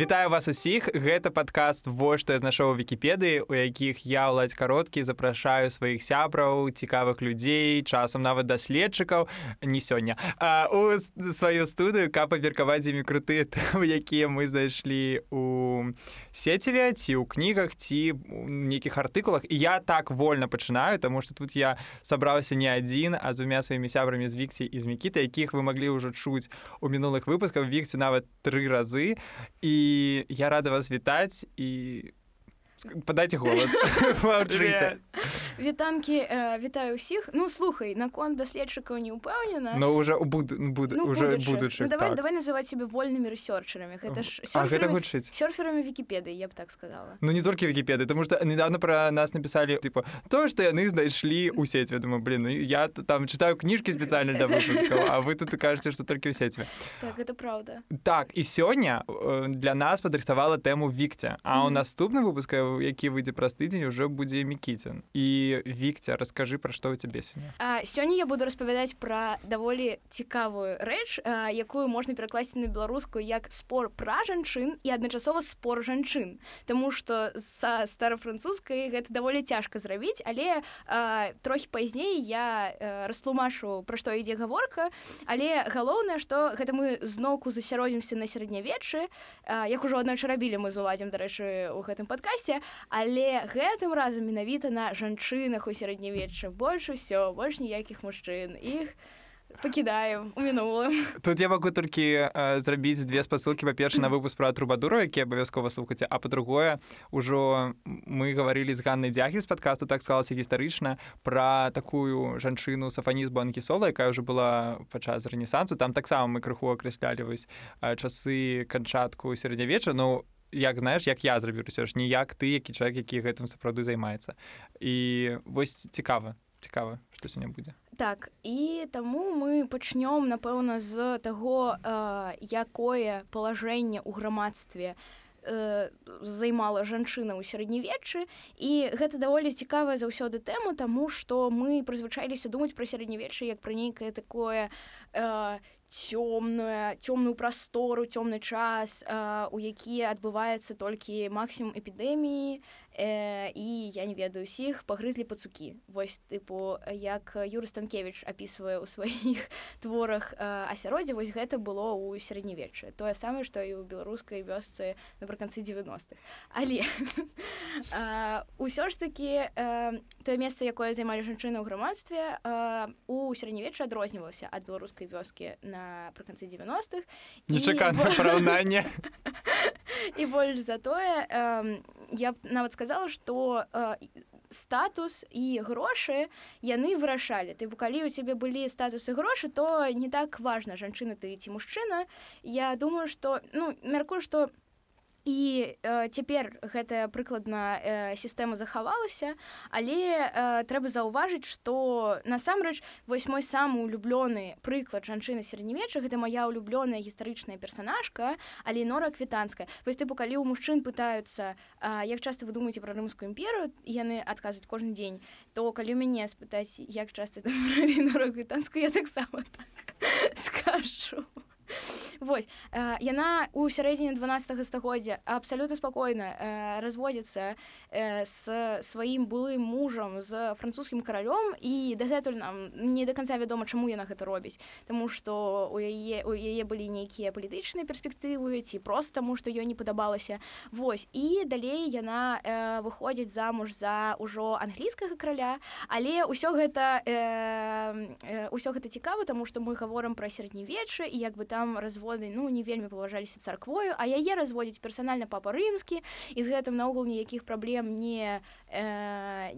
Вітаю вас усіх. Гэта падкаст во што я знайшоў вікіпедыі у якіх я ўладзь кароткі запрашаю сваіх сябраў цікавых людзей часам нават даследчыкаў не сёння у сваю студыю каб абмеркаваць імі крутыя тэмы якія мы знайшлі у сеціве ці ў кнігах ці нейкіх артыкулах. І я так вольна пачынаю тому что тут я сабраўся не адзін а двумя сваімі сябрамі з вікці і з мікіта якіх вы маглі ўжо чуць у мінулых выпусках вікці нават тры разы. І я рада вас вітаць і падайце голас вітанкі вітаю ўсіх ну слухай наконт даследчыкаў не ўпэўнена но уже у буд буд ну, уже будучы ну, давай так. давай называть себе вольнымі рэсёрчарамі гэта ж гэта гучыць сёрферамі вікіпедыі я б так сказала. Ну не толькі вікіпеды тому что недавно про нас написали типа то что яны знайшлі у сеть думаю блин ну я там читаю кніжкі спецыяльна для выпускаў а вы тут кажаце что толькі ў сецьве так это правда. Так і сёння э, для нас падрыхтавала тэму вікця а у наступным выпускаю які выйдзе праз тыдзень уже будзе мікіцін. І вікця расскажы пра што ў цябе сёння. Сёння я буду распавядаць пра даволі цікавую рэч а, якую можна перакласці на беларускую як спор пра жанчын і адначасова спор жанчын. Таму што са старафранцузскай гэта даволі цяжка зрабіць але а, трохі пазней я растлумашу пра што ідзе гаворка. Але галоўнае што гэта мы зноўку засяродзімся на сярэднявечы. Як ужо аднойчы рабілі мы з уладзем дарэчы у гэтым падкасці але гэтым разам менавіта на жанчынах у сярэднявечча больш усё больш ніякіх мужчын. Іх пакідаем у мінулым. Тут я могу толькі э, зрабіць две спасылкі. Па-перша на выпуск пра трубадуру які абавязкова слухаце а па-другое ўжо мы гаварылі з ганнай дзягі з падкасту так склалася гістарычна пра такую жанчыну сафаніс банкісола якая ўжо была падчас рэнесансу. Там таксама мы крыху акрэслялі вось часы канчатку сярэднявечча. Ну у як знаеш як я зрабіў ўсё ж ніяк ты які чалавек які гэтым сапраўды займаецца. І вось цікава цікава што сёння будзе. Так і таму мы пачнём напэўна з таго э, якое палажэнне ў грамадстве э, займала жанчына ў сярэднявеччы і гэта даволі цікавая заўсёды тэму таму што мы прызвычайліся думаць пра сярэднявечча як пра нейкае такое э, цёмную цёмную прастору цёмны час у які адбываецца толькі максімум эпідэміі э, і я не ведаю усіх пагрызлі пацукі вось тыпу як юры станкевич опісвае ў сваіх творах асяроддзе вось гэта было ў сярэднявеччы тое самае што і ў беларускай вёсцы напрыканцы 90-х але ўсё ж таки тое месца якое займалі жанчыны ў грамадстве у сярэднявечча адрознівалася ад беларускай вёскі напрыканцы 90-х нечакана параўнанне і больш за тое я нават сказала что э, статус і грошы яны вырашалі ты калі у цябе былі статусы грошы то не так важна жанчына ты ці мужчына я думаю что ну мяркую что у і э, цяпер гэтая прыкладна э, сістэма захавалася але э, трэба заўважыць што насамрэч вось мой самы улюблёны прыклад жанчыны сярэднявечча гэта моя улюблёная гістарычная персонажка але нора квітанская. Вось тыпу калі ў мужчын пытаюцца э, як часта вы думаеце пра рымскую імперыю яны адказваюць кожны дзень. То калі у мяне спытаць як часта квітанскую я таксама так скажу Вось э, яна у сярэдзіне 12 стагоддзя абсалютна спакойна э, разводзіцца э, з сваім былым мужам з французскім каралём і дагэтуль нам не да канца вядома чаму яна гэта робіць Таму што у яе у яе былі нейкія палітычныя перспектывы ці просто таму што ёй не падабалася Вось і далей яна э, выходзіць замуж за ўжо англійскага краля але ўсё гэта э, э, ўсё гэта цікава таму што мы гаворам пра сярэднявечча і як бы там там разводы ну не вельмі паважаліся царквою а яе разводзіць персанальна папа рымскі і з гэтым наогул ніякіх праблем не э,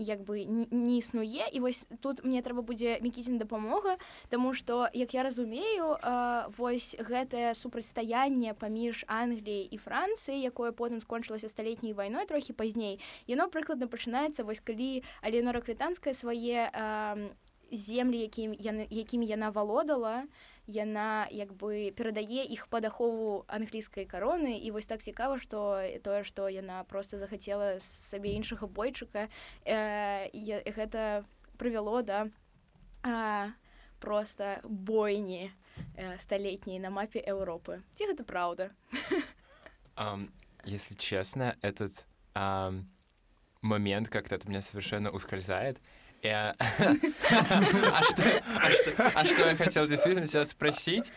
як бы не існуе і вось тут мне трэба будзе мікіцін дапамога Таму что як я разумею э, вось гэтае супрацьстаянне паміж Англіяй і Францыі якое потым скончылася сталетняй вайной трохі пазней яно прыкладна пачынаецца вось калі аленора квітанская свае э, землі якім яны якімі яна валодала то яна як бы перадае іх пад ахову англійскай кароны і вось так цікава што тое што яна просто захацела сабе іншага бойчыка э, гэта прывяло да э, просто бойні э, сталетняй на мапе Еўропы ці гэта праўда Um, если честно, этот um, момент как-то от меня совершенно ускользает. А, что, я хотел действительно тебя спросить?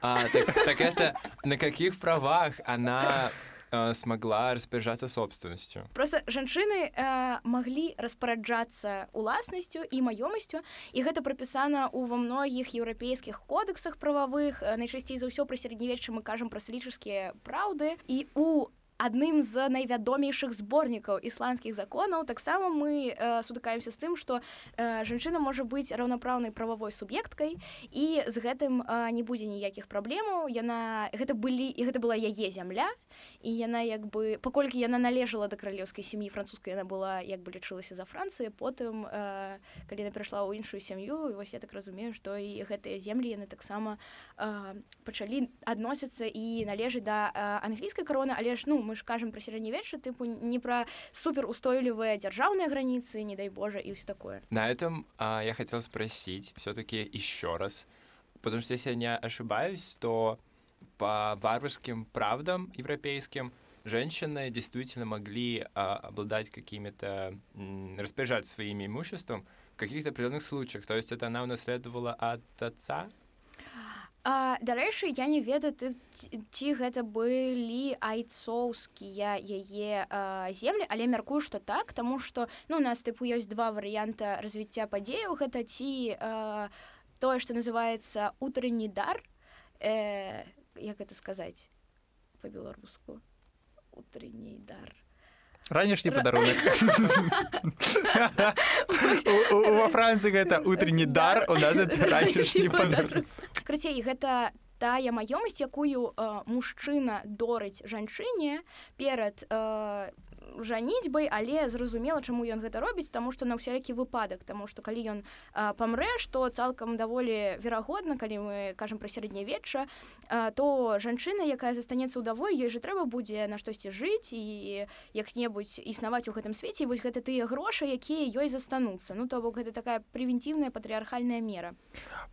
А, так, так это на каких правах она э, смогла распоряджаться собственностью. Просто жанчыны э, маглі распараджацца уласнасцю і маёмасцю і гэта прапісана ў ва многіх еўрапейскіх кодексах прававых найчасцей за ўсё пра сярэднявечча мы кажам пра салічаскія праўды і у адным з найвядомейшых зборнікаў ісландскіх законаў. Таксама мы э, сутыкаемся з тым што э, жанчына можа быць раўнапраўнай прававой суб'екткай і з гэтым э, не будзе ніякіх праблемаў. Яна гэта былі і гэта была яе зямля і яна як бы паколькі яна належала да каралеўскай сям'і французскай яна была як бы лічылася за францыі потым э, калі яна перайшла ў іншую сям'ю вось я так разумею што і гэтыя землі яны таксама э, пачалі адносяцца і належаць да э, англійскай кароны. Але ж ну мы ж кажам пра сярэднявечча тыпу не пра суперустойлівыя дзяржаўныя граніцы не дай божа і ўсё такое на этом а, я хотел спросить все-таки еще раз потому что если я не ошибаюсь то по варварским правдам европейским женщины действительно могли а, обладать какими-то распоряжать своим имуществом в каких-то определенных случаях то есть это она унаследовала от отца Дарэчы, я не ведаю ты, ці гэта былі айцоўскія яе землі, але мяркую, што так, таму што ну, у нас тыпу ёсць два варыянта развіцця падзеяў гэта ці а, тое, што называецца утрэнні дар э, як гэта сказаць па-беларуску утрэнні дар ранішні падарунак во францыі гэта утренні дар у нас ранішні крыцей гэта тая маёмасць якую мужчына дорыць жанчыне перад жаніцьбай але зразумела чаму ён гэта робіць таму што на ўсялякі выпадак таму што калі ён памрэ што цалкам даволі верагодна калі мы кажам пра сярэднявечча то жанчына якая застанецца ўдавой ёй же трэба будзе на штосьці жыць і як-небудзь існаваць у гэтым свеце вось гэта тыя грошы якія ёй застануцца. Ну то бок гэта такая прэвентыўная патрыархальная мера.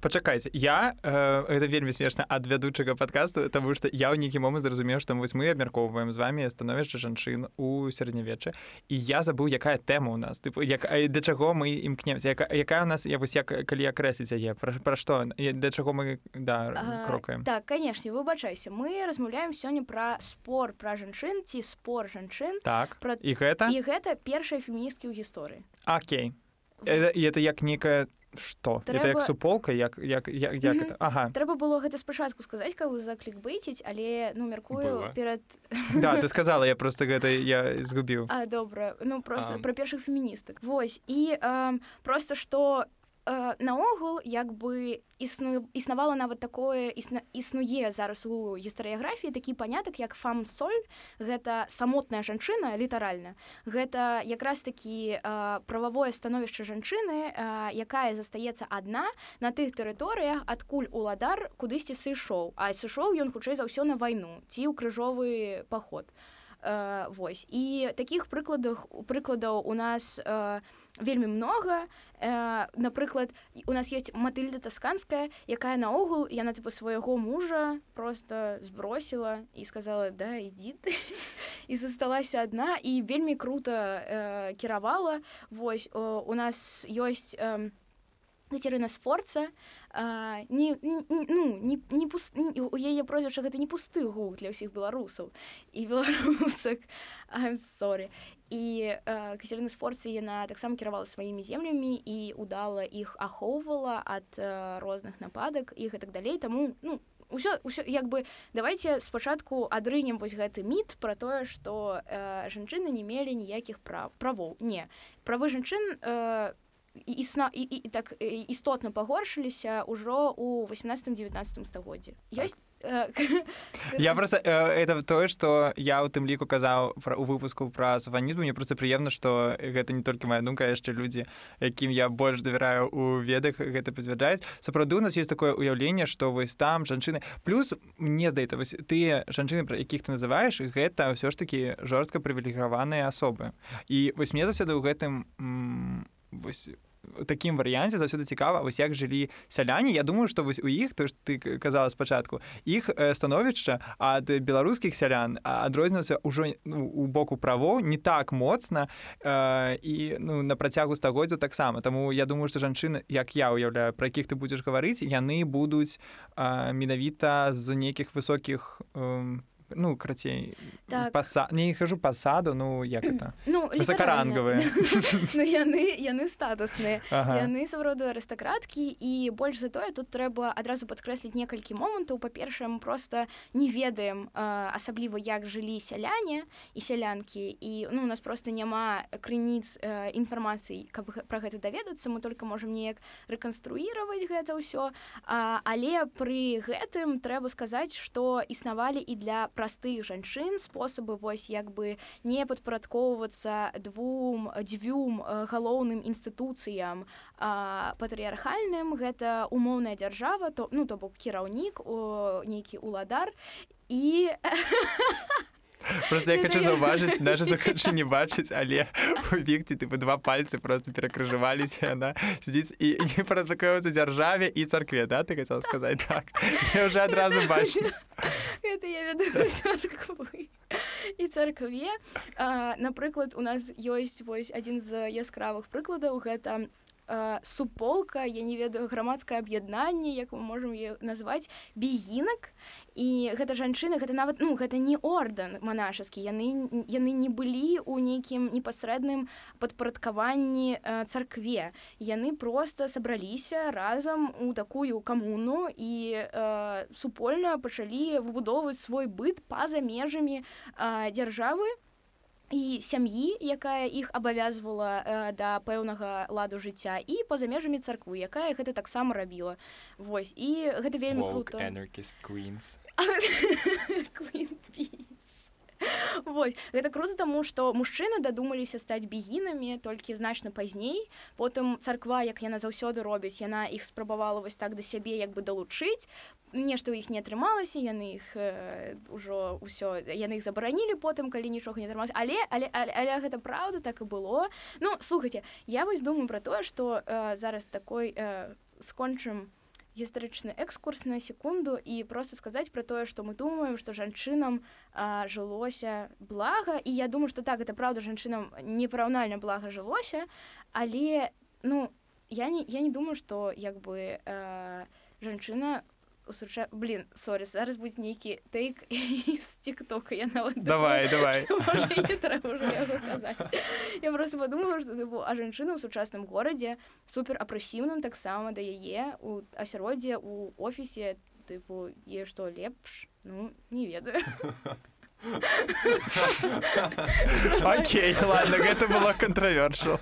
Пачакайце я э, это вельмі смешна ад вядучага падкасту таму што я ў нейкі момант зразумеў што вось мы абмяркоўваем з вами становішча жанчын у сярэдня сярэднявечча і я забыў якая тэма у нас. Тыпу як да чаго мы імкнемся яка, якая у нас я вось як калі акрэсліць яе пра, пра што? Да чаго мы да крокаем? так канешне выбачайся. Мы размаўляем сёння пра спор пра жанчын ці спор жанчын так. пра і гэта? І гэта першая феміністкі ў гісторыі. Окей. Это, это як некая что? Трэба... это як суполка як як, як, як это? ага. Трэба было гэта спачатку сказаць кого заклік быціць але ну мяркую перад да ты сказала я просто гэта я згубіў а добра ну просто а... про першых феміністак Вось і э, просто что наогул як бы існу існавала нават такое існа, існуе зараз у гістарыяграфіі такі панятак як фам соль. Гэта самотная жанчына літаральна. Гэта якраз такі прававое становішча жанчыны а, якая застаецца адна на тых тэрыторыях адкуль уладар кудысьці сышоў. А сышоў ён хутчэй за ўсё на вайну ці ў крыжовы паход а, Вось. І таких прыкладах прыкладаў у нас у вельмі много. Э, напрыклад у нас есть матыльда тасканская якая наогул яна типа свайго мужа просто сбросила і сказала да ідзі ты і засталася одна і вельмі круто э, кіравала Вось о, у нас ёсць э, Катерина Сфорца не, не, ну, не, не пуст, не, у яе прозвішча гэта не пусты гук для ўсіх беларусаў і беларусак сорі і Катерина Сфорцы яна таксама кіравала сваімі землямі і удала іх ахоўвала ад розных нападак і гэтак далей таму ну ўсё ўсё як бы давайте спачатку адрынем вось гэты міт про тое што э, жанчыны не мелі ніякіх прав правоў. Не правы жанчын э, існа і, і, так істотна пагоршыліся ўжо ў 18-19 стагоддзі ёсць я просто это тое что я у тым ліку казаў пра у выпуску пра сафанізм мне просто прыемна что гэта не толькі моя думка яшчэ людзі якім я больш давяраю у ведах гэта пацвярджаюць сапраўды у нас есть такое уяўленне что вось там жанчыны плюс мне здаецца вось тыя жанчыны пра якіх ты называеш гэта ўсё ж таки жорстка прывілегаваныя асобы і вось мне заўсёды ў гэтым вось такім варыянце заўсёды цікава вось як жылі сяляне. Я думаю што вось у іх то ж ты казала спачатку іх становішча ад беларускіх сялян адрозніваецца ўжо ну, у боку право не так моцна э, і ну на працягу стагоддзяў таксама. Таму я думаю што жанчыны як я уяўляю пра якіх ты будзеш гаварыць яны будуць э, менавіта з нейкіх высокіх э, ну крацей так. паса... не хожу пасаду ну як это? Ну, высокарангавыя ну, яны яны статусныя ага. яны саўроду арыстакраткі і больш за тое тут трэба адразу падкрэсліць некалькі момантаў па-першае мы просто не ведаем асабліва як жылі сяляне і сялянкі і ну у нас просто няма крыніц інфармацыі каб пра гэта даведацца. Мы только можемм неяк рэканструіраваць гэта ўсё але пры гэтым трэба сказаць што існавалі і для простых жанчын спосабы вось як бы не падпарадкоўвацца двум дзвюм э, галоўным інстытуцыям. Патрыархальным гэта умоўная дзяржава то ну то бок кіраўнік нейкі уладар і просто я хочу заўважыць даже захачу не бачыць але у векце ты бы два пальцы просто перакрыжываліся яна сидзіць і не парадакаюцца дзяржаве і царкве да ты хотел сказаць так я уже адразу бачу. І царкве напрыклад у нас ёсць вось адзін з яскравых прыкладаў гэта суполка я не ведаю грамадскае аб'яднанне як мы можемм назваць бігінак і гэта жанчыны гэта нават ну гэта не ордан манашаскі яны яны не былі ў нейкім непасрэдным падпарадкаванні царкве. Яны просто сабраліся разам у такую камуну і э, супольна пачалі выбудоўваць свой быт па-за межамі э, дзяржавы і сям'і якая іх абавязвала э, да пэўнага ладу жыцця і па-за межамі царкву якая гэта таксама рабіла. Вось і гэта вельмі круто Вось гэта круто таму што мужчыны дадумаліся стаць бегінамі толькі значна пазней потым царква як яна заўсёды робіць яна іх спрабавала вось так да сябе як бы далучыць нешта ў іх не атрымалася яны іх э, ужо ўсё яны іх забаранілі потым калі нічога не атрымалася але але, але але гэта праўда так і было. Ну слухайте я вось думаю про тое что э, зараз такой э, скончым у гістарычны экскурс на секунду і просто сказаць про тое что мы думаем что жанчынам жылося блага. І я думаю что так это правда жанчынам непараўнальна блага жылося але ну я не я не думаю что як бы э, жанчына у усуча блин сорі зараз будзе нейкі тейк з тиктока я нават давай давай. я просто подумала что ты а жанчына ў сучасным горадзе супер апрэсіўным таксама да яе у асяроддзе у офісе тыпу е што лепш? Ну не ведаю. Окей, ладно, гэта было контравершал.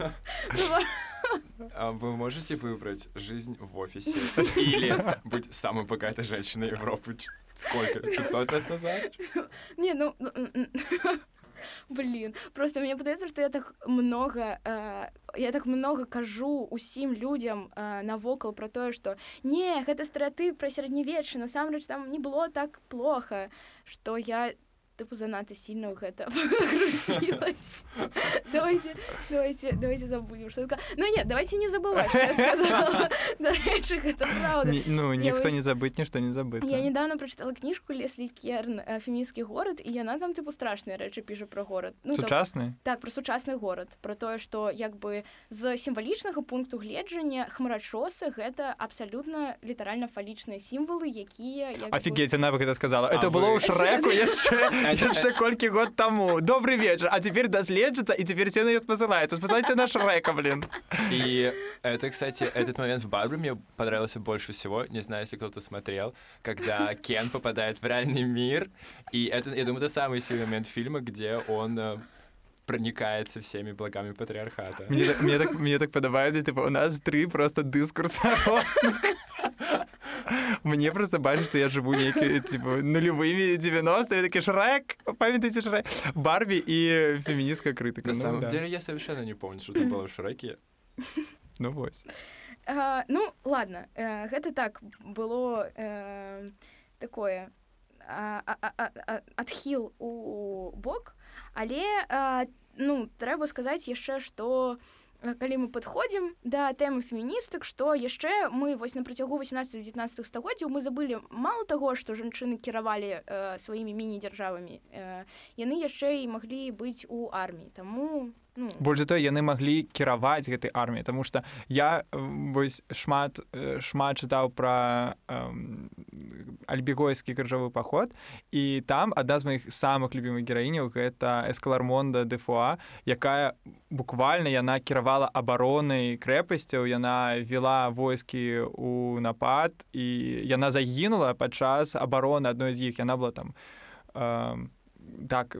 А вы можете выбрать жизнь в офисе или быть самой богатой женщиной Европы? Сколько? 500 лет назад? Не, ну... Блин, просто мне падаецца, што я так много э, я так много кажу усім людзям э, навокал про тое, што не гэта стэеатып пра сярэднявеччы, насамрэч там не было так плохо, што я тыпу занадта сильно ў гэта давайте давайте давайте забудем что ну нет давайте не забывать это правда. Ну ніхто не забыць нішто не забыць я недавно прочитала кніжку леслі керн фемінскі горад і яна там тыпу страшныя рэчы піша про горад ну сучасны так про сучасны горад про тое что як бы з сімвалічнага пункту гледжання хмарачосы гэта абсалютна літаральна фалічныя сімвалы якія офігеце навык это сказала это было ў шрэку яшчэ яшчэ колькі год таму добрый вечер. А теперь даследжыцца і теперь все на спасылаецца спасайце наш рэка блин. И это кстати этот момент в барбе мне понравился больше всего. Не знаю если кто-то смотрел когда кен попадает в реальный мир. И это я думаю это самый сильный момент фильма где он э, проникается всеми благами патриархата. Мне, мне так мне так падабаецца типа у нас три просто дыскурса мне просто бачыць что я жыву нейкі типа нулевымі 90 такі шрэк памятаеце шрэ барбі і феміністская крытыка на самом ну, деле я совершенно не помню что было в шрэке ну вось uh, ну ладно uh, гэта так было uh, такое адхіл у бок але ну трэба сказаць яшчэ что э, калі мы падходзім да тэмы феміністак што яшчэ мы вось на працягу 18-19 стагоддзяў мы забылі мало таго што жанчыны кіравалі э, сваімі міні-дзяржавамі. Э, яны яшчэ і маглі быць у арміі. Таму ну, больш за тое яны маглі кіраваць гэтай арміі Таму што я э, вось шмат э, шмат чытаў пра альбегойскі крыжовы паход і там адна з маіх самых любімых гераіняў гэта эскалармонда дэфуа якая буквально яна кіравала абаронай крэпасцяў яна вела войскі у напад і яна загінула падчас абароны адной з іх. Яна была там э, так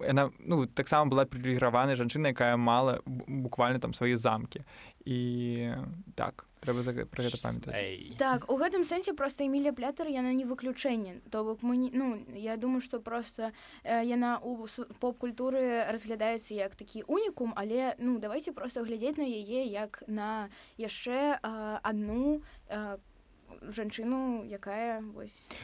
яна ну таксама была прыліграваная жанчына якая мала буквально там свае замкі. І так трэба за пра гэта памятаць. так у гэтым сэнсе просто эмілія плятер яна не выключэнне. То бок мы не ну я думаю что просто э, яна у поп-культуры разглядаецца як такі унікум але ну давайте просто глядзець на яе як на яшчэ э, одну как э, жанчыну якая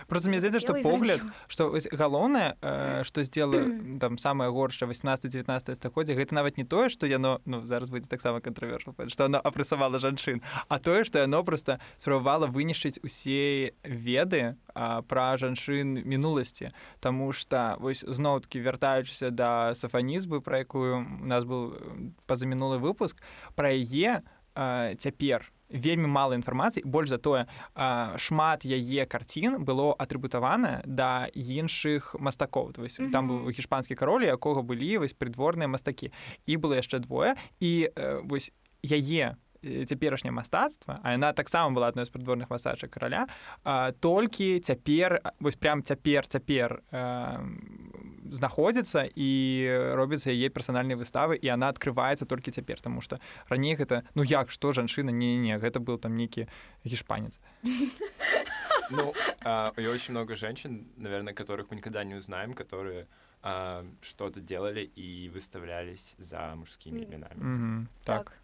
просто мне здаецца что погляд что галоўнае что сделала там самое горшае 18-19 стагоддзя гэта нават не тое что яно ну зараз будзе таксама кантравершу что она апрэсавала жанчын а тое что яно просто спрабавала вынішчыць усе веды пра жанчын мінуласці Таму что вось зноўкі вяртаючыся да сафанізмы про якую у нас был пазамінулы выпуск про яе цяпер у вельмі мала інфармацыі. Больш за тое шмат яе карцін было атрыбутавана да іншых мастакоў. То есть mm -hmm. там быў гішпанскі кароль якога былі вось прыдворныя мастакі. І было яшчэ двое. І вось яе цяперашняе мастацтва а яна таксама была адной з прыдворных мастачак караля толькі цяпер вось прям цяпер цяпер знаходзіцца і робіцца яе персанальныя выставы і она открывваецца толькі цяпер тому что раней гэта ну як что жанчына не не гэта был там нейкі гішпанец ну, а, очень много женщин наверное которых мы никогда не узнаем которые а, что-то делали и выставлялись за мужскими именами mm -hmm. так, так.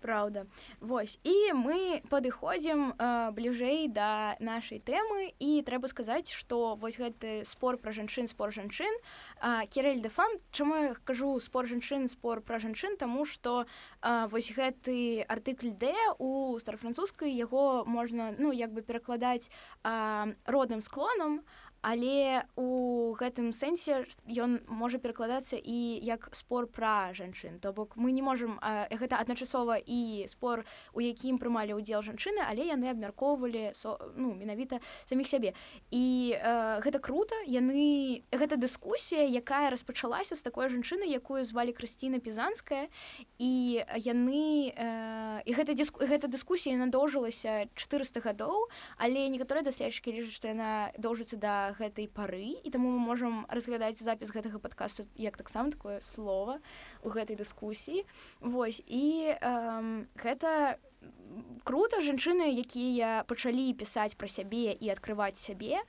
Праўда. Вось і мы падыходзім э, бліжэй да нашай тэмы і трэба сказаць, што вось гэты спор пра жанчын спор жанчын э, Керель дэфан Чаму я кажу спор жанчын спор пра жанчын таму што э, вось гэты артыкль Д у старафранцузскай яго можна ну як бы перакладаць э, родным склонам, але у гэтым сэнсе ён можа перакладацца і як спор пра жанчын. То бок мы не можемм гэта адначасова і спор у якім прымалі ўдзел жанчыны але яны абмяркоўвалі со, ну менавіта саміх сябе. І э, гэта круто яны гэта дыскусія якая распачалася з такой жанчыны якую звалі крысціна пізанская. І яны э, гэта дыску гэта дыскусія надоўжылася 400 гадоў але некаторыя даследчыкі лічаць што яна доўжыцца да гэтай пары і таму мы можам разглядаць запіс гэтага падкасту як таксама такое слово у гэтай дыскусіі. Вось і эм, гэта круто жанчыны якія пачалі пісаць пра сябе і адкрываць сябе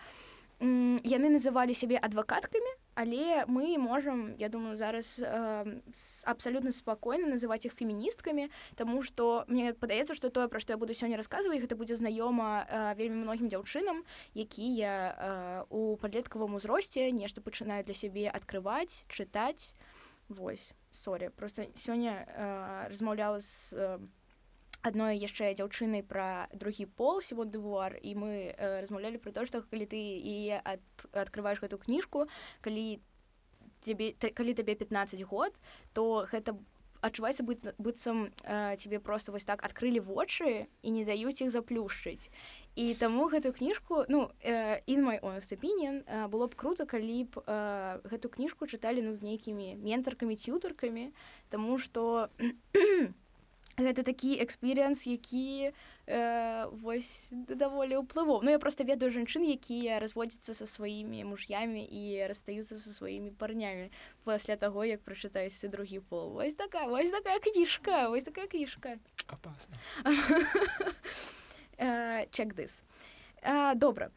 яны называлі сябе адвакаткамі але мы можам я думаю зараз э, абсалютна спакойна называць іх феміністкамі Таму што мне падаецца што тое пра што я буду сёння расказваць гэта будзе знаёма э, вельмі многім дзяўчынам якія э, у падлеткавым узросце нешта пачынаюць для сябе адкрываць чытаць Вось сорі просто сёння э, размаўляла з э, адной яшчэ дзяўчыны пра другі пол сегодня дывуар і мы э, размаўлялі про то што калі ты і ад, открываешь гэту кніжку калі тебе калі табе 15 год то гэта адчуваецца быць быццам э, тебе просто вось так адкрылі вочы і не даюць іх заплюшчыць і таму гэтую кніжку ну in my opinion э, было б круто калі б э, гэту кніжку чыталі ну з нейкімі ментаркамі цютаркамі тому что гэта такі экспірыенс які э, вось даволі ўплыву Ну я просто ведаю жанчын якія разводзяцца са сваімі муж'ямі і расстаюцца са сваімі парнямі пасля таго як прачытаюся другі пол. Вось такая вось такая кніжка вось такая кніжка. Опасна чек дыс добра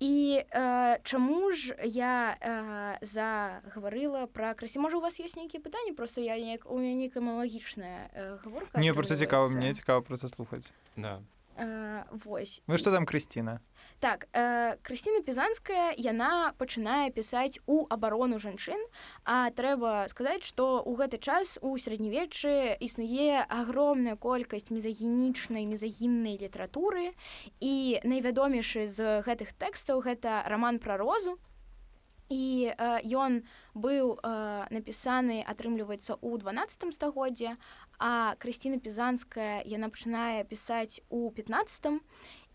і э, чаму ж я э, загаварыла пра красі можа у вас ёсць нейкія пытанні просто я неяк у мяне нейкая малагічная э, гаворка не просто цікава мне цікава просто слухаць да. Э, вось Ну што там Крысціна так э, Крысціна пізанская яна пачынае пісаць у абарону жанчын. А трэба сказаць што ў гэты час у сярэднявеччы існуе агромная колькасць мезагенічнай мезагіннай літаратуры. І найвядомейшы з гэтых тэкстаў гэта роман пра розу. І ён быў э, напісаны атрымліваецца ў 12 стагоддзе а Крысціна пізанская яна пачынае пісаць у 15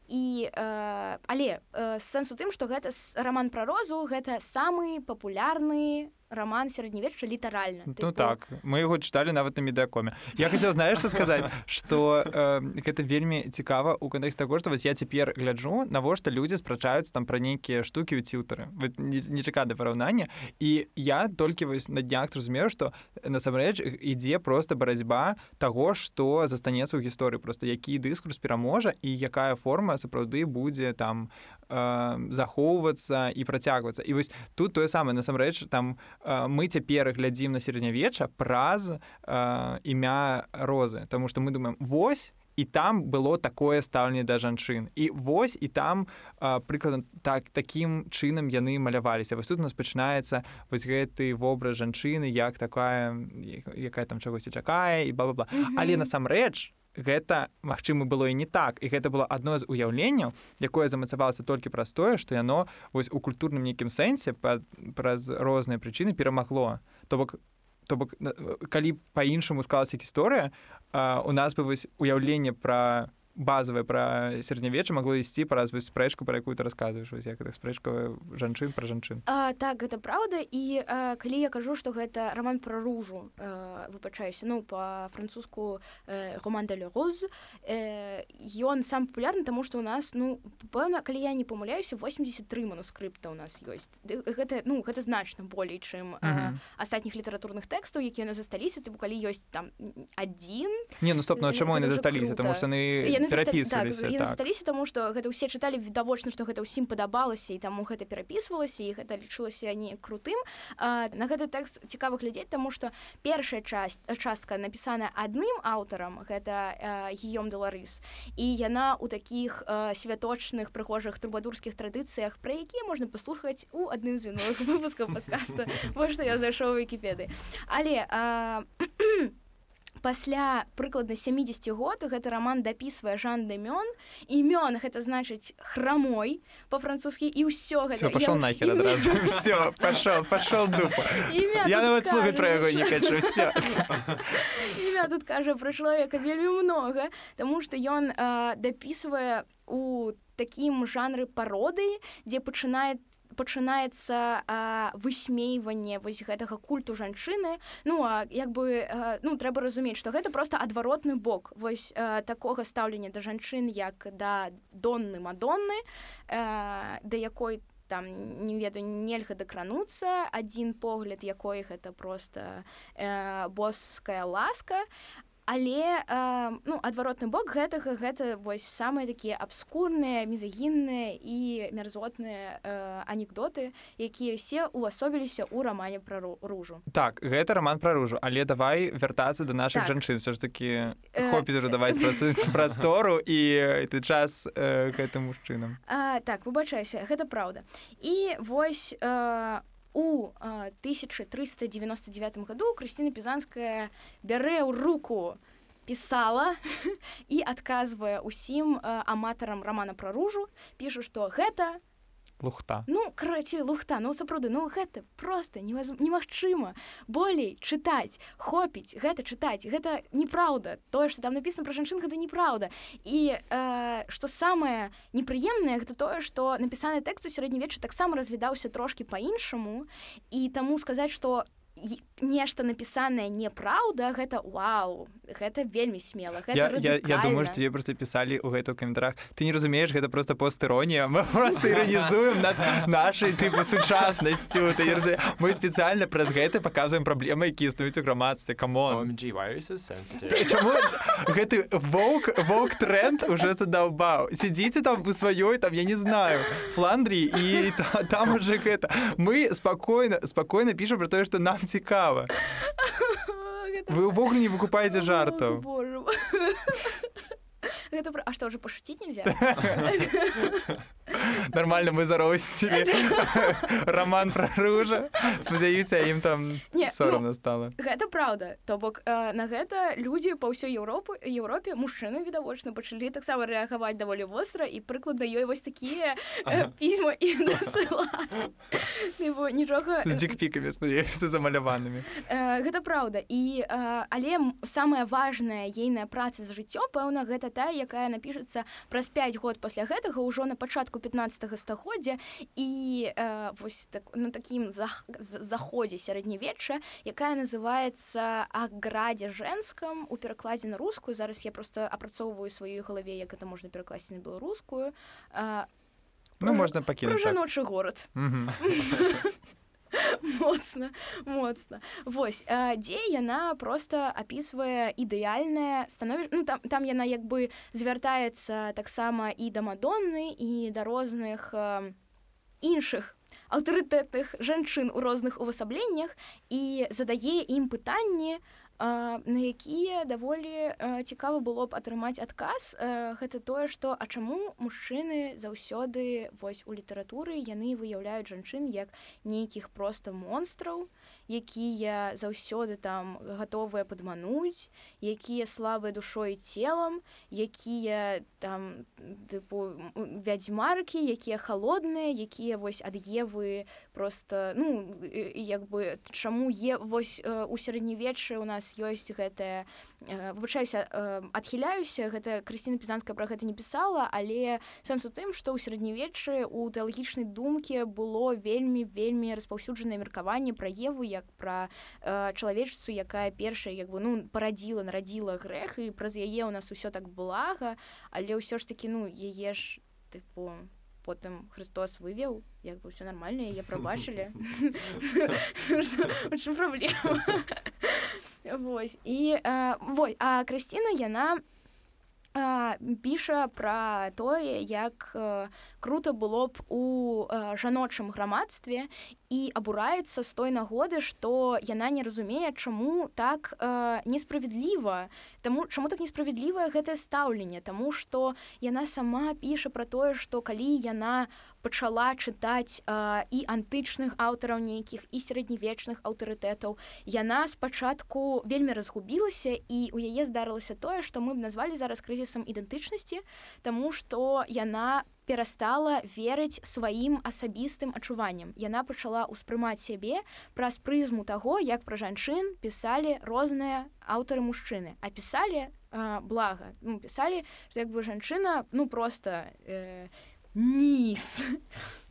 і э, але э, сэнс у тым што гэта роман пра розу гэта самы папулярны роман сярэднявечча літаральна ну типу... так мы его чыталі нават на медыакоме я хотел знаешь что сказаць что э, гэта вельмі цікава у кантэкст таго што вось я цяпер гляджу навошта людзі спрачаюцца там пра нейкія штукі ў цютары нечаканы параўнання і я толькі вось на днях зразумею што насамрэч ідзе просто барацьба того што застанецца ў гісторыі просто які дыскурс пераможа і якая форма сапраўды будзе там э, захоўвацца і працягвацца і вось тут тое самае насамрэч там э, мы цяпер глядзім на сярэднявечча праз э, імя розы Таму што мы думаем вось і там было такое стаўленне да жанчын і вось і там прыкладна так такім чынам яны маляваліся вось тут у нас пачынаецца вось гэты вобраз жанчыны як такая якая там чагосьці чакае і ба-ба-ба але насамрэч гэта магчыма было і не так. І гэта было адно з уяўленняў якое замацавалася толькі праз тое што яно вось у культурным нейкім сэнсе праз розныя прычыны перамагло. То бок то бок калі па-іншаму склалася гісторыя у нас бы вось уяўленне пра базавае пра сярэднявечча магло ісці праз вось спрэчку пра якую ты расказваеш як гэта спрэчка жанчын пра жанчын. А, так гэта праўда і а, калі я кажу што гэта роман пра ружу выпачаюся ну па-французску роман де роз ён сам папулярны таму што ў нас ну пэўна калі я не памыляюся 83 манускрыпта у нас ёсць гэта ну гэта значна болей чым астатніх літаратурных тэкстаў якія на засталіся тыпу калі ёсць там адзін не ну стоп ну чаму яны засталіся таму што яны перапісваліся так, так. засталіся тому что гэта ўсе чыталі відавочна што гэта ўсім падабалася і таму гэта перапісвалася і гэта лічылася не крутым. А, на гэты тэкст цікава глядзець таму што першая часть частка напісана адным аўтарам гэта гіём деларыс і яна у такіх святочных прыгожых трубадурскіх традыцыях пра якія можна паслухаць у адным з віновых выпускаў подкаста што я зайшоў вкіпеды але а, пасля прыкладна 70 год гэты роман дапісвае жан дэмён імён гэта значыць храмой по-французскі і ўсё гэта. Пошел нахер адразу. Все пошел пошел я нават слухаць пра яго не хочу все імя тут кажа пра чалавека вельмі много тому что ён дапісвае у такім жанры пароды дзе пачынает пачынаецца высмейванне вось гэтага культу жанчыны. Ну а як бы а, ну трэба разумець што гэта просто адваротны бок. Вось а, такога стаўлення да жанчын як да донны мадонны да якой там не ведаю нельга дакрануцца. Адзін погляд якой гэта просто э, боская ласка але э, ну адваротны бок гэтага гэта вось самыя такія абскурныя мезагінныя і мярзотныя э, анекдоты якія все увасобіліся ў рамане пра ружу. Так гэта роман пра ружу. Але давай вяртацца до наших так. жанчын. Все ж таки э, хопіць уже даваць прастору і ты час э, гэтым мужчынам так выбачаюся гэта праўда і вось у э, у 1399 году Крысціна Пізанская бярэ ў руку пісала і адказвае усім аматарам рамана пра ружу, піша, што гэта лухта. Ну карацей лухта ну сапраўды ну гэта просто немагчыма болей чытаць хопіць гэта чытаць. Гэта неправда. Тое что там написано про жанчын гэта неправда. І э, самое непрыемнае гэта тое что напісаны тэкст у сярэднявеччы таксама разглядаўся трошки по-іншаму і таму сказаць что нешта напісанае неправда гэта вау гэта вельмі смела я, я, я думаю что я просто пісалі у гэтых каментарах ты не разумееш гэта просто постыронія мы просто іранізуем над нашай тыпу сучаснасцю ты мы спецыяльна праз гэта показваем праблемы які існуюць у грамадстве камон. Гэты воўк воўк тренд уже задаўбаў сядзіце там у сваёй там я не знаю фландрі і та, там уже гэта мы спакойна спакойна пішам про тое что нам цікава вы ўвогуле не выкупаеце жартаў гэта а что уже пошутить нельзя Нормально мы заросцілі роман пра ружа спадзяюся ім там Не, сорамна стала гэта праўда то бок э, на гэта людзі па ўсёй Еўропы Еўропе мужчыны відавочна пачалі таксама рэагаваць даволі востра і прыкладна ёй вось такія э, пісьма і нічога з дзікпікамі спадзяюся замаляванымі. Э, гэта праўда і э, але самая важная ейная праца за жыццё пэўна гэта тая якая напішацца праз 5 год пасля гэтага ўжо на пачатку 15 стагоддзя і э, вось так, на такім зах- заходзе сярэднявечча якая называется о градзе жэнскам у перакладзе на рускую зараз я просто апрацоўваю сваёй галаве як это можна перакласці на беларускую э, ну можна про пакінуць так. жаночы горад Мгм. моцна моцна вось а, дзе яна просто апісвае ідэальнае становіш ну там там яна як бы звяртаецца таксама і да мадонны і да розных а, іншых аўтарытэтных жанчын у розных увасабленнях і задае ім пытанні а, на якія даволі цікава было б атрымаць адказ гэта тое што а чаму мужчыны заўсёды вось у літаратуры яны выяўляюць жанчын як нейкіх проста монстраў якія заўсёды там гатовыя падмануць якія слабыя душой целам якія там тыпу вядзьмаркі якія холодныя якія вось ад евы просто ну як бы чаму е вось у сярэднявеччы у нас ёсць гэтая выбачаюся адхіляюся гэта Крысціна пізанская пра гэта не пісала але сэнс у тым што ў сярэднявеччы у тэалагічнай думкі было вельмі вельмі распаўсюджанае меркаванне пра еву як пра э, чалавечцу якая першая як бы ну парадзіла нарадзіла грэх і праз яе ў нас усё так блага але ўсё ж таки ну яе ж тыпу потым Христос вывеў як бы все нормально яе прабачылі. Чым праблема? Вось і э, вось а Крысціна яна а, піша пра тое як э, круто было б у э, жаночым грамадстве і абураецца з той нагоды што яна не разумее чаму так э, несправядліва таму чаму так несправядлівае гэтае стаўленне Таму што яна сама піша пра тое што калі яна пачала чытаць э, і антычных аўтараў нейкіх і сярэднявечных аўтарытэтаў. Яна спачатку вельмі разгубілася і у яе здарылася тое што мы б назвалі зараз крызісам ідэнтычнасці Таму што яна перастала верыць сваім асабістым адчуванням. Яна пачала ўспрымаць сябе праз прызму таго як пра жанчын пісалі розныя аўтары мужчыны. А пісалі э, блага. Ну, пісалі што як бы жанчына ну просто э, низ.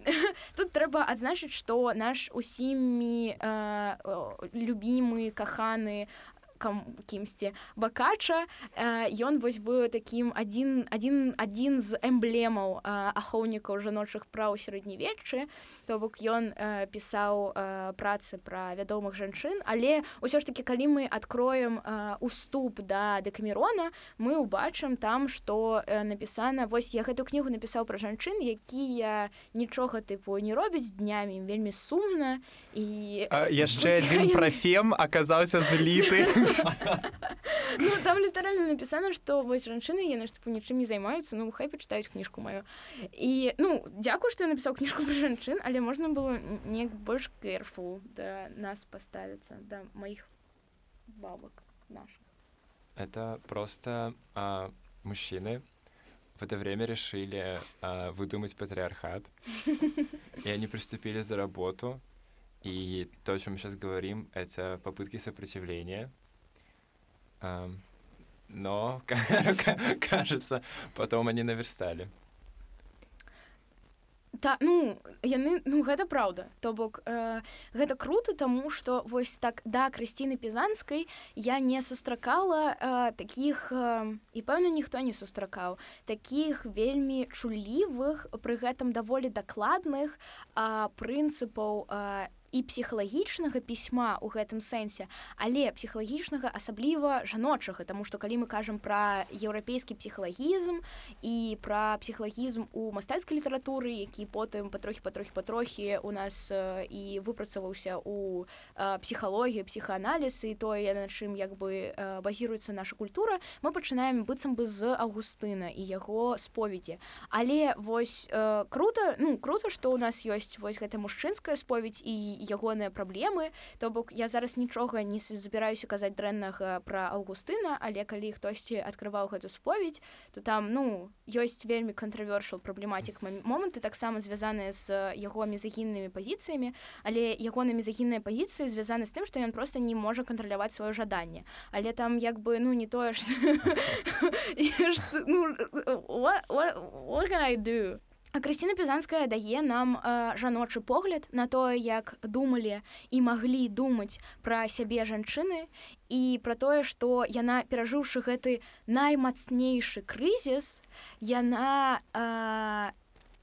Тут трэба адзначыць што наш усімі э, любімы каханы кам- кімсьці бакача ён вось быў такім адзін адзін адзін з эмблемаў э, ахоўнікаў жаночых праў сярэднявеччы. То бок ён э, пісаў э, працы пра вядомых жанчын. Але ўсё ж таки калі мы адкроем э, уступ да дэкамерона мы ўбачым там што э, напісана вось я гэту кнігу напісаў пра жанчын якія нічога тыпу не робяць днямі вельмі сумна. І яшчэ Вось адзін я- прафем аказаўся зліты Ну, там літаральна напісана што вось жанчыны яны ж тыпу нічым не займаюцца ну хай пачытаюць кніжку маю і ну дзякую што я напісаў кніжку пра жанчын але можна было неяк больш кэрфул да нас паставіцца да маіх бабак наших Это просто а, мужчины в это время решили а, выдумать патриархат, и они приступили за работу. И то, о чем мы сейчас говорим, это попытки сопротивления. Но, ка- кажется, потом они наверстали. та ну яны ну гэта праўда то бок э, гэта круто таму што вось так да крысціны пізанскай я не сустракала э, такіх э, і пэўна ніхто не сустракаў такіх вельмі чулівых пры гэтым даволі дакладных э, прынцыпаў э, і псіхалагічнага пісьма ў гэтым сэнсе але псіхалагічнага асабліва жаночага тому что калі мы кажам пра еўрапейскі псіхалагізм і пра псіхалагізм у мастацкай літаратуры які потым патрохі патрохі патрохі у нас і выпрацаваўся у псіхалогію псіхааналіз і тое на чым як бы базіруецца наша культура мы пачынаем быццам бы з августына і яго споведзі. Але вось круто ну круто что у нас ёсць вось гэта мужчынская споведь і ягоныя праблемы то бок я зараз нічога не забіраюся казаць дрэннага пра августына але калі хтосьці открываў гэту споведь то там ну ёсць вельмі кантравершал праблематик моманты таксама звязаныя з яго мезагіннымі пазіцыямі але ягоны мезагінныя пазіцыі звязаны з тым што ён просто не можа кантраляваць сваё жаданне. Але там як бы ну не тое ж ну, iду А Крысціна Пзанская дае нам э, жаночы погляд на тое, як думалі і маглі думаць пра сябе жанчыны і пра тое, што яна перажыўшы гэты наймацнейшы крызіс, яна э,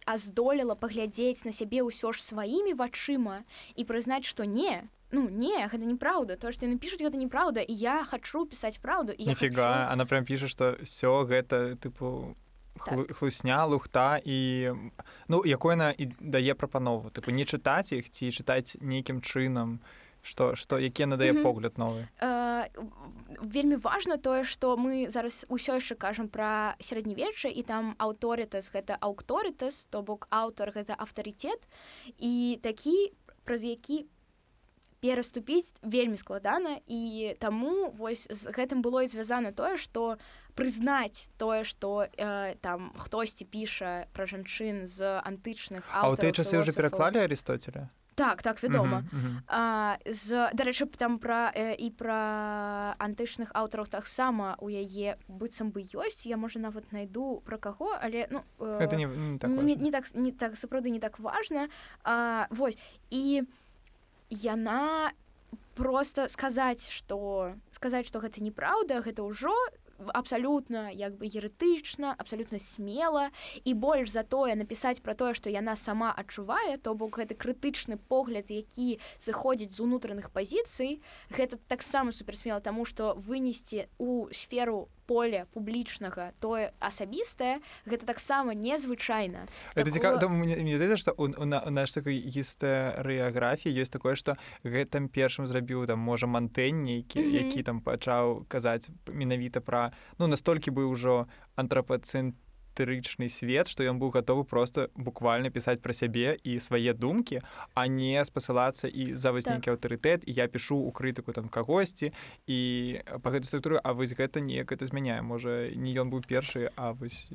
аздолела паглядзець на сябе ўсё ж сваімі вачыма і прызнаць, што не, Ну не гэта неправда то што яны пішуць гэта неправда і я хачу пісаць праўду і фіга хочу... она прям піша што все гэта тыпу хлу, так. хлусня лухта і ну якой яна і дае прапанову тыпу не чытаць іх ці чытаць нейкім чынам что что які надае mm -hmm. погляд новы uh, вельмі важно тое что мы зараз ўсё яшчэ кажам пра сярэднявечча і там аўторытас гэта аўторытас то бок аўтар гэта аўтарытет і такі праз які пераступіць вельмі складана і таму вось з гэтым было і звязана тое што прызнаць тое што э, там хтосьці піша пра жанчын з антычных а ў тыя часы уже пераклалі арыстоцеля так так вядома. Uh -huh, uh -huh. А, з дарэчы там пра э, і пра антычных аўтараў таксама у яе быццам бы ёсць я можа нават найду пра каго але ну э, это не, не, так не, не так не так сапраўды не так важна. А, вось і яна просто сказаць что сказаць что гэта неправда гэта ўжо абсалютна як бы еретычна абсалютна смела і больш за тое напісаць пра тое што яна сама адчувае то бок гэты крытычны погляд які зыходзіць з унутраных пазіцый гэта таксама суперсмела таму што вынесці у сферу поле публічнага тое асабістае гэта таксама незвычайна. Это цікава мне здаецца што у наш такой гістарыяграфіі ёсць такое што гэтым першым зрабіў там можа мантэнь нейкі які там пачаў казаць менавіта пра ну настолькі бы ўжо антрапацэнт эзотэрычны свет што ён быў гатовы просто буквально пісаць пра сябе і свае думкі а не спасылацца і за вось нейкі так. аўтарытэт я пішу у крытыку там кагосьці і па гэтай структуры А вось гэта неяк это змяняе можа не ён быў першы а вось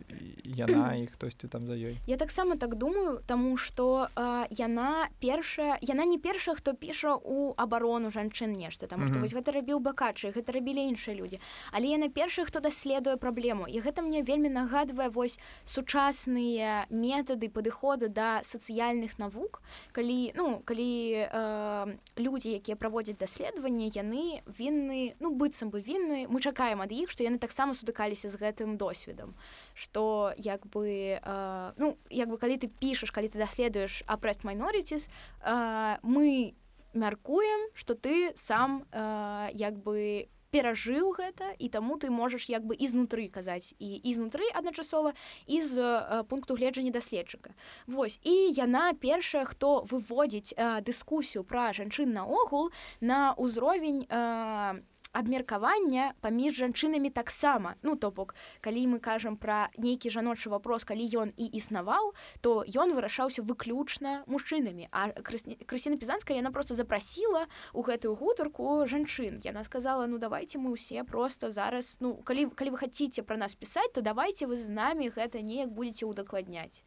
яна і хтосьці там за ёй. Я таксама так думаю тому что яна першая яна не першая хто піша у абарону жанчын нешта там што вось гэта рабіў бакачы гэта рабілі іншыя людзі але яна першая хто даследуе праблему. І гэта мне вельмі нагадвае вось вось сучасныя метады падыходы да сацыяльных навук калі ну калі э, людзі якія праводзяць даследаванне яны вінны ну быццам бы вінны мы чакаем ад іх што яны таксама сутыкаліся з гэтым досведам что як бы э, ну як бы калі ты пішаш калі ты даследуеш апрест майноритис э, мы мяркуем что ты сам э, як бы перажыў гэта і таму ты можаш як бы ізнутры казаць і ізнутры адначасова і з э, пункту гледжання даследчыка. Вось і яна першая хто выводзіць э, дыскусію пра жанчын наогул на ўзровень на э, абмеркавання паміж жанчынамі таксама. Ну то бок калі мы кажам пра нейкі жаночы вопрос калі ён і існаваў то ён вырашаўся выключна мужчынамі. А крысціна пізанская яна просто запрасіла у гэтую гутарку жанчын. Яна сказала ну давайте мы ўсе просто зараз ну калі калі вы хаце пра нас пісаць то давайте вы з намі гэта неяк будете удакладняць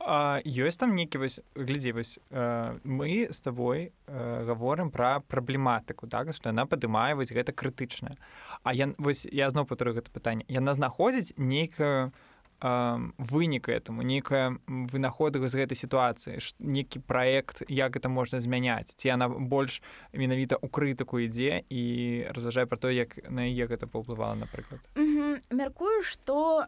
ёсць там нейкі вось глядзі вось э, мы з табой э, гаворым пра праблематыку так што яна падымае вось гэта крытычная. А я вось я зноў патру гэта пытанне. Яна знаходзіць нейкую вынік этому нейкая вынаходы з гэтай сітуацыі нейкі праект як гэта можна змяняць. Ці яна больш менавіта ў крытыку ідзе і разважае пра то як на яе гэта паўплывала напрыклад. Мяркую што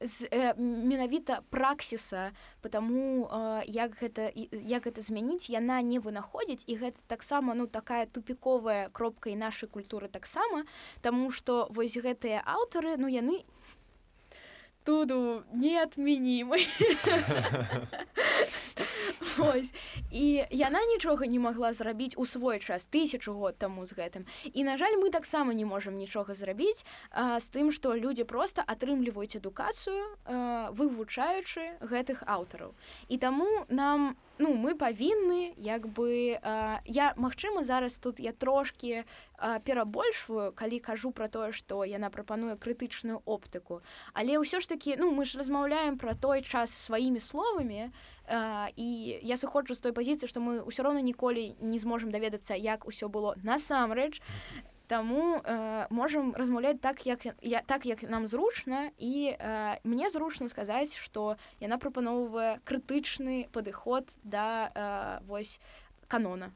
з э, менавіта праксіса потому э, як гэта як гэта змяніць яна не вынаходзіць. І гэта таксама ну такая тупіковая кропка і нашай культуры таксама Таму што вось гэтыя аўтары ну яны туду неотменімы Ось. і яна нічога не магла зрабіць у свой час тысячу год таму з гэтым. І на жаль мы таксама не можемм нічога зрабіць а, з тым што людзі просто атрымліваюць адукацыю вывучаючы гэтых аўтараў. І таму нам ну мы павінны як бы а, я магчыма зараз тут я трошки перабольшваю калі кажу про тое што яна прапануе крытычную оптыку. Але ўсё ж таки ну мы ж размаўляем про той час сваімі словамі і я сыходжу з той пазіцыі што мы ўсё роўна ніколі не зможам даведацца як усё было насамрэч Таму э, можам размаўляць так як я так як нам зручна і э, мне зручна сказаць што яна прапаноўвае крытычны падыход да э, вось канона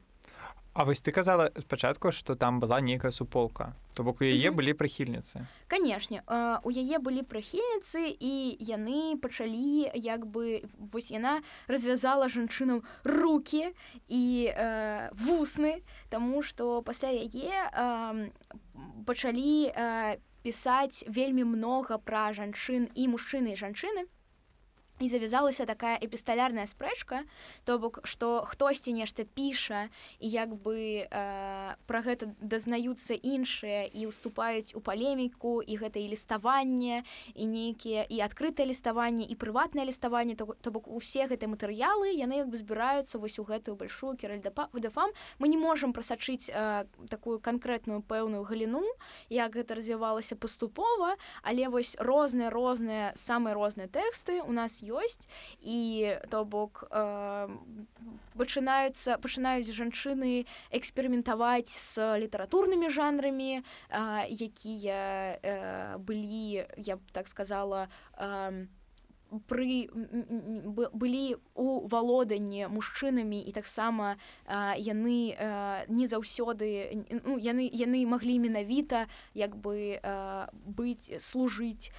А вось ты казала спачатку што там была нейкая суполка. То бок у яе былі прыхільніцы. Канешне. У яе былі прыхільніцы і яны пачалі як бы вось яна развязала жанчынам руки і э, вусны Таму што пасля яе э, пачалі э, пісаць вельмі многа пра жанчын і мужчыны і жанчыны і завязалася такая эпісталярная спрэчка то бок што хтосьці нешта піша і як бы э, пра гэта дазнаюцца іншыя і уступаюць у палеміку і гэта і ліставанне і нейкія і адкрытае ліставанне і прыватнае ліставанне то, то бок усе гэтыя матэрыялы яны як бы збіраюцца вось у гэтую большую керальдафам мы не можемм прасачыць э, такую канкрэтную пэўную галіну як гэта развівалася паступова але вось розныя розныя самыя розныя тэксты у нас ёсць і то бок э, пачынаюцца пачынаюць жанчыны эксперыментаваць з літаратурнымі жанрамі э, якія э, былі я б так сказала э, пры былі у валоданні мужчынамі і таксама яны не заўсёды ну, яны яны маглі менавіта як бы быць служыць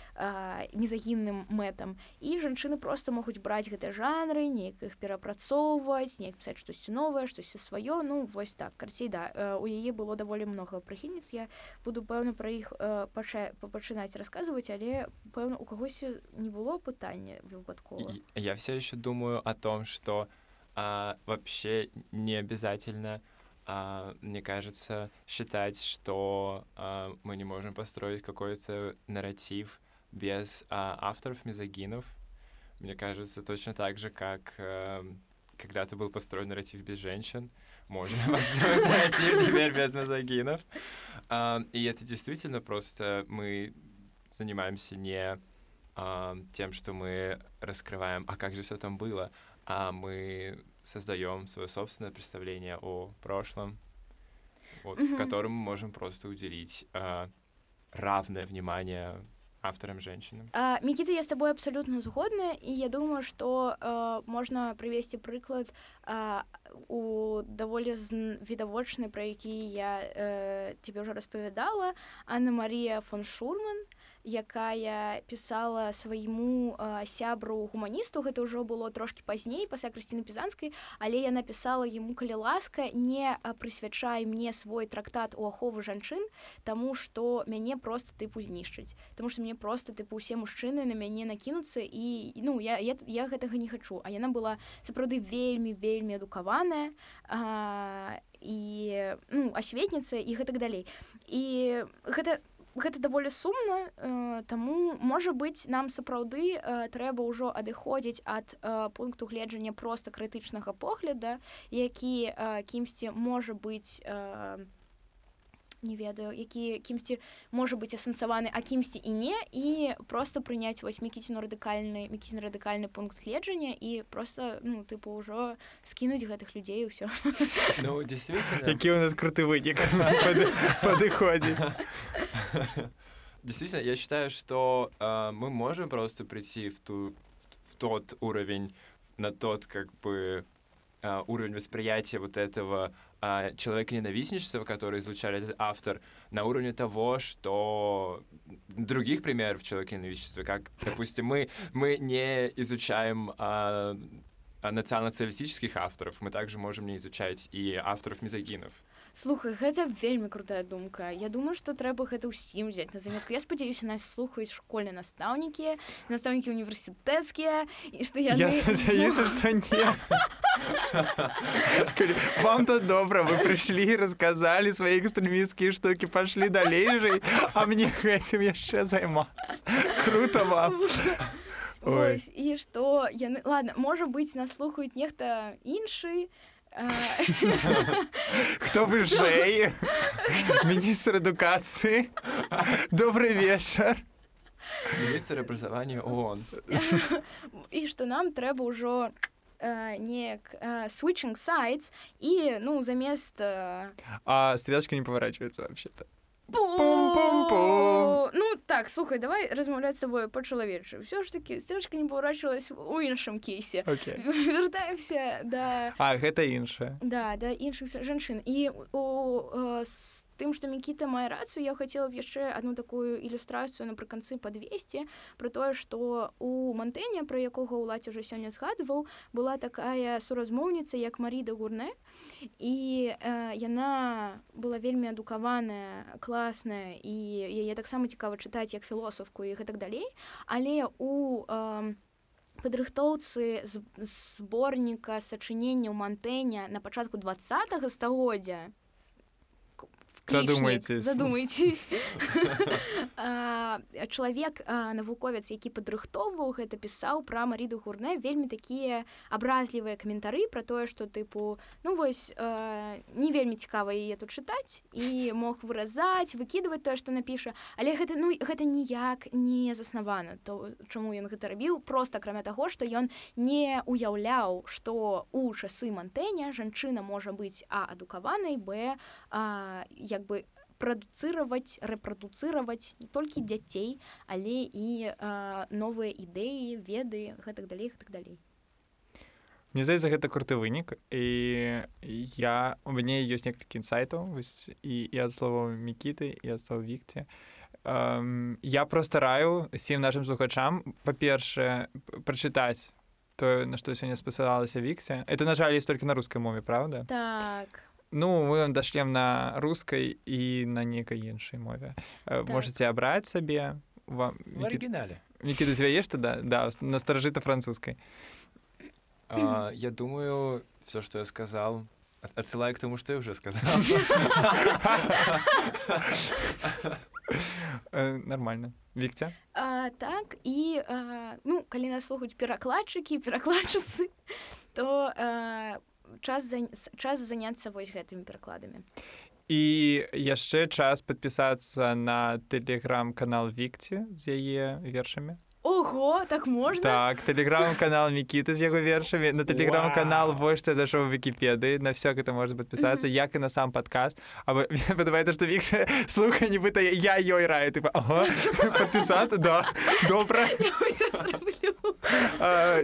мезагінным мэтам. І жанчыны просто могуць браць гэтыя жанры неяк іх перапрацоўваць неяк пісаць штосьці новае штосьці сваё. Ну вось так карцей да у яе было даволі много прыхільніц. Я буду пэўна пра іх пача пачынаць расказваць але пэўна у кагосьці не было пытання плане выпадково. Я все еще думаю о том, что а, вообще не обязательно, а, мне кажется, считать, что а, мы не можем построить какой-то нарратив без а, авторов мизогинов. Мне кажется, точно так же, как а, когда-то был построен нарратив без женщин, можно построить нарратив теперь без мизогинов. А, и это действительно просто мы занимаемся не а, тем, что мы раскрываем, а как же все там было, а мы создаем свое собственное представление о прошлом, вот, mm-hmm. в котором мы можем просто уделить а, равное внимание авторам женщинам. А, Микита, я с тобой абсолютно згодна, и я думаю, что а, можно привести приклад а, у даволі відавочны, про які я а, тебе уже распавядала, Анна Мария фон Шурман, якая пісала свайму сябру гуманісту. Гэта ўжо было трошки пазней пасля крысціны пізанскай. Але я напісала ему калі ласка не прысвячай мне свой трактат у ахову жанчын тому что мяне просто тыпу знішчыць. Тому что мне просто тыпу усе мужчыны на мяне накінуцца і ну я, я я гэтага не хачу. А яна была сапраўды вельмі вельмі адукаваная і ну асветніца і гэтак далей. І гэта гэта даволі сумна э, таму можа быць нам сапраўды э, трэба ўжо адыходзіць ад э, пункту гледжання проста крытычнага погляда які э, кімсьці можа быць э, не ведаю які кімсьці можа быць асэнсаваны а кімсьці і не і просто прыняць вось мікіціну радыкальны мікізін радыкальны пункт гледжання і просто ну тыпу ўжо скінуць гэтых людзей ўсё. Ну, які у нас круты вынік падыходзіць действительно я считаю что э, мы можем просто прийти в ту в тот уровень на тот как бы э, уровень восприятия вот этого а, человека-ненавистничества, который излучали этот автор, на уровне того, что других примеров человека-ненавистничества, как, допустим, мы, мы не изучаем а, национал-социалистических авторов, мы также можем не изучать и авторов мизогинов. Слухай, гэта вельмі крутая думка. Я думаю, што трэба гэта ўсім взять на заметку. Я спадзяюся, нас слухаюць школьныя настаўнікі, настаўнікі універсітэцкія і што. Я спадзяюся, што не. Вам то добра, вы прыйшлі, расказалі свае экстрэмісцкія штукі, пашлі далей жай, а мне гэтым яшчэ займацца. Круто вам. Вось, і што яны ладно можа быць нас слухаюць нехта іншы Хто вышэй? Міністр адукацыі. Добрый вечар. Міністр абразавання ООН. І што нам трэба ўжо неяк switching sites і ну замест а стрелочка не поворачивается вообще-то Ну так слухай давай размаўляць тобой па-чалавечы ўсё ж таки стрэлочка не паўрачылась у іншым кейсе okay. вяртаемся да а гэта іншае да да іншых жанчын і у з тым што мікіта мае рацыю я хацела б яшчэ одну такую ілюстрацыю напрыканцы падвесці про тое што у мантэня пра якога ўладзь уже сёння згадваў была такая суразмоўніца як маріда гурне. І э, яна была вельмі адукаваная класная і яе таксама цікава чытаць як філосафку і гэтак далей. Але у э, падрыхтоўцы зборніка сачынення ў мантэня на пачатку два стагоддзя задумайтесь. Задумайтесь. Чалавек навуковец які падрыхтоўваў гэта пісаў пра марыду гурне вельмі такія абразлівыя каментары про тое что тыпу ну вось не вельмі цікава яе тут чытаць і мог выразаць выкідваць тое што напіша але гэта ну гэта ніяк не заснавана то чаму ён гэта рабіў просто акрамя таго што ён не уяўляў што у часы мантэня жанчына можа быць а адукаванай б я як бы прадуцыраваць рэпрадуцыраваць не толькі дзяцей але і новыя ідэі веды гэтак далей так далей. Мне здаецца гэта круты вынік і я у мяне ёсць некалькі інсайтаў і і ад слова мікіты і ад слова вікце я просто раю сім нашим слухачам па-першае прачытаць тое на што сёння спасылалася вікце это на жаль есть толькі на рускай мове правда? Так Ну мы вам дашлем на рускай і на некай іншай мове. Так. можете абраць сабе вам оригинале. Які дазвяеш туда да на старажыта французскай я думаю все что я сказал отсылаю к тому что я уже сказал. Нормально. Вікця так і ну калі нас слухаюць перакладчыкі перакладчыцы то час за... час заняцца вось гэтымі перакладамі. І яшчэ час падпісацца на тэлеграм-канал вікці з яе вершамі Ого так можна так тэлеграм-канал мікіты з яго вершамі на тэлеграм-канал вось што я зайшоў вкіпедыі на все гэта можа падпісацца як і на сам падкаст А падабаецца што вік слухай нібыта я ёй раю ты падпісацца да. Добра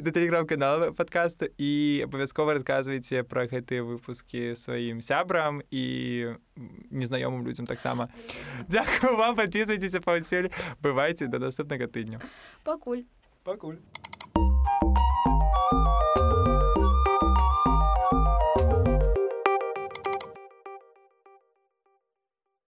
да тэлеграм-канал падкасту і абавязкова расказвайце пра гэтыя выпускі сваім сябрам і незнаёмым людзям таксама Дзякую вам падпісвайцеся паўсюль бывайце да наступнага тыдню Пакуль. Пакуль.